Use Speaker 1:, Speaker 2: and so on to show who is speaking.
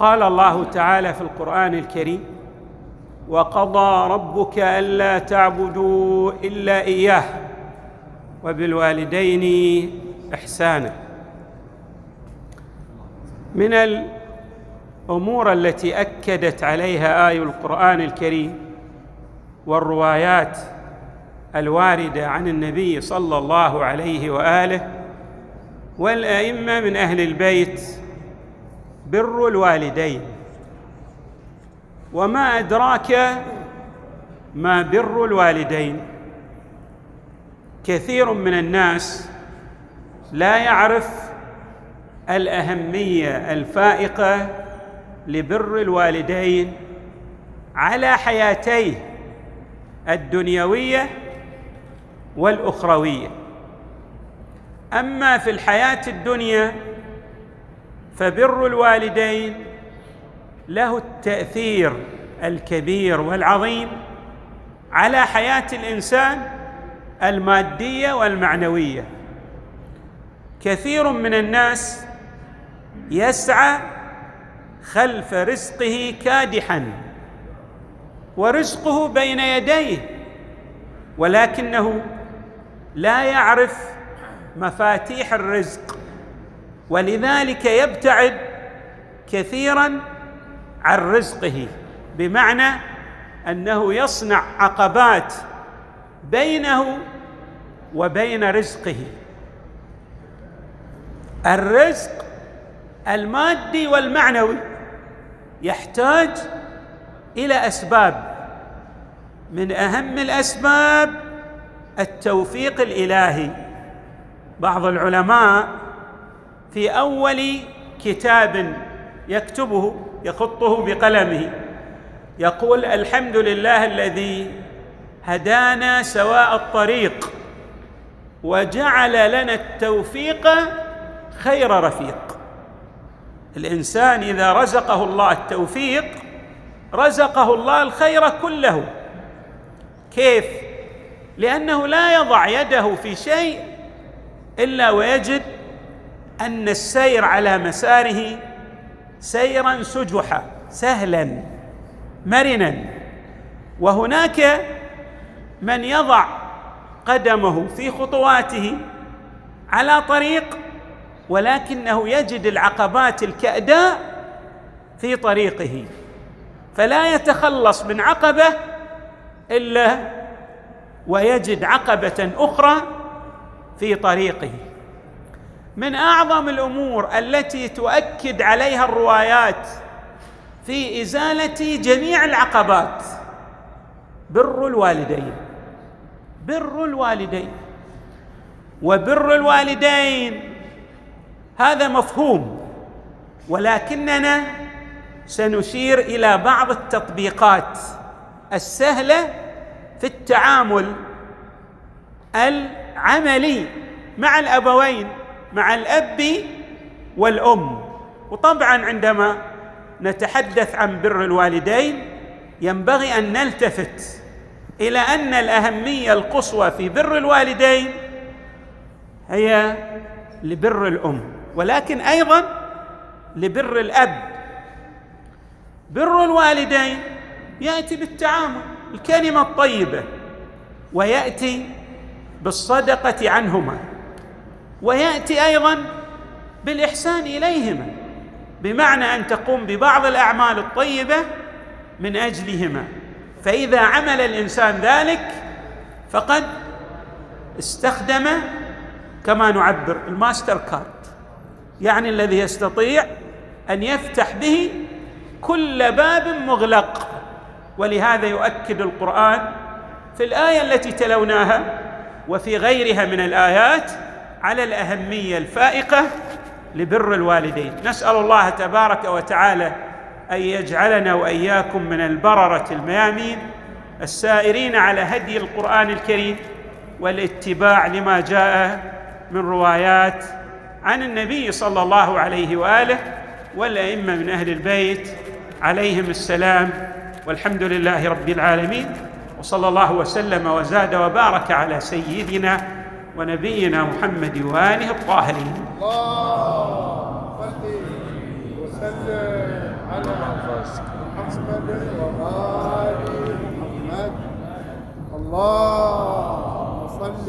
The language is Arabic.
Speaker 1: قال الله تعالى في القرآن الكريم وقضى ربك ألا تعبدوا إلا إياه وبالوالدين إحسانا. من الأمور التي أكدت عليها اي القرآن الكريم والروايات الواردة عن النبي صلى الله عليه وآله والأئمة من أهل البيت بر الوالدين. وما أدراك ما بر الوالدين؟ كثير من الناس لا يعرف الأهمية الفائقة لبر الوالدين على حياتيه الدنيوية والأخروية. أما في الحياة الدنيا فبر الوالدين له التأثير الكبير والعظيم على حياة الإنسان المادية والمعنوية. كثير من الناس يسعى خلف رزقه كادحا ورزقه بين يديه ولكنه لا يعرف مفاتيح الرزق. ولذلك يبتعد كثيرا عن رزقه بمعنى أنه يصنع عقبات بينه وبين رزقه. الرزق المادي والمعنوي يحتاج إلى أسباب من أهم الأسباب التوفيق الإلهي. بعض العلماء في أول كتاب يكتبه يخطه بقلمه. يقول الحمد لله الذي هدانا سواء الطريق وجعل لنا التوفيق خير رفيق. الإنسان إذا رزقه الله التوفيق رزقه الله الخير كله. كيف؟ لأنه لا يضع يده في شيء إلا ويجد أن السير على مساره سيرا سجحا سهلا مرنا. وهناك من يضع قدمه في خطواته على طريق ولكنه يجد العقبات الكأداء في طريقه. فلا يتخلص من عقبة إلا ويجد عقبة أخرى في طريقه. من أعظم الأمور التي تؤكد عليها الروايات في إزالة جميع العقبات بر الوالدين بر الوالدين وبر الوالدين. هذا مفهوم ولكننا سنشير إلى بعض التطبيقات السهلة في التعامل العملي مع الأبوين. مع الأب والأم. وطبعا عندما نتحدث عن بر الوالدين ينبغي أن نلتفت إلى أن الأهمية القصوى في بر الوالدين هي لبر الأم ولكن أيضا لبر الأب. بر الوالدين يأتي بالتعامل الكلمة الطيبة ويأتي بالصدقة عنهما. ويأتي أيضا بالإحسان اليهما بمعنى أن تقوم ببعض الأعمال الطيبة من اجلهما فإذا عمل الإنسان ذلك فقد استخدم كما نعبر ال master card يعني الذي يستطيع أن يفتح به كل باب مغلق. ولهذا يؤكد القرآن في الآية التي تلوناها وفي غيرها من الآيات على الأهمية الفائقة لبر الوالدين. نسأل الله تبارك وتعالى أن يجعلنا وإياكم من البررة الميامين السائرين على هدي القرآن الكريم والاتباع لما جاء من روايات عن النبي صلى الله عليه وآله والأئمة من أهل البيت عليهم السلام والحمد لله رب العالمين. وصلى الله وسلم وزاد وبارك على سيدنا ونبينا محمد وآله الطاهرين.
Speaker 2: الله وسلم على محمد وآل محمد. اللهم صل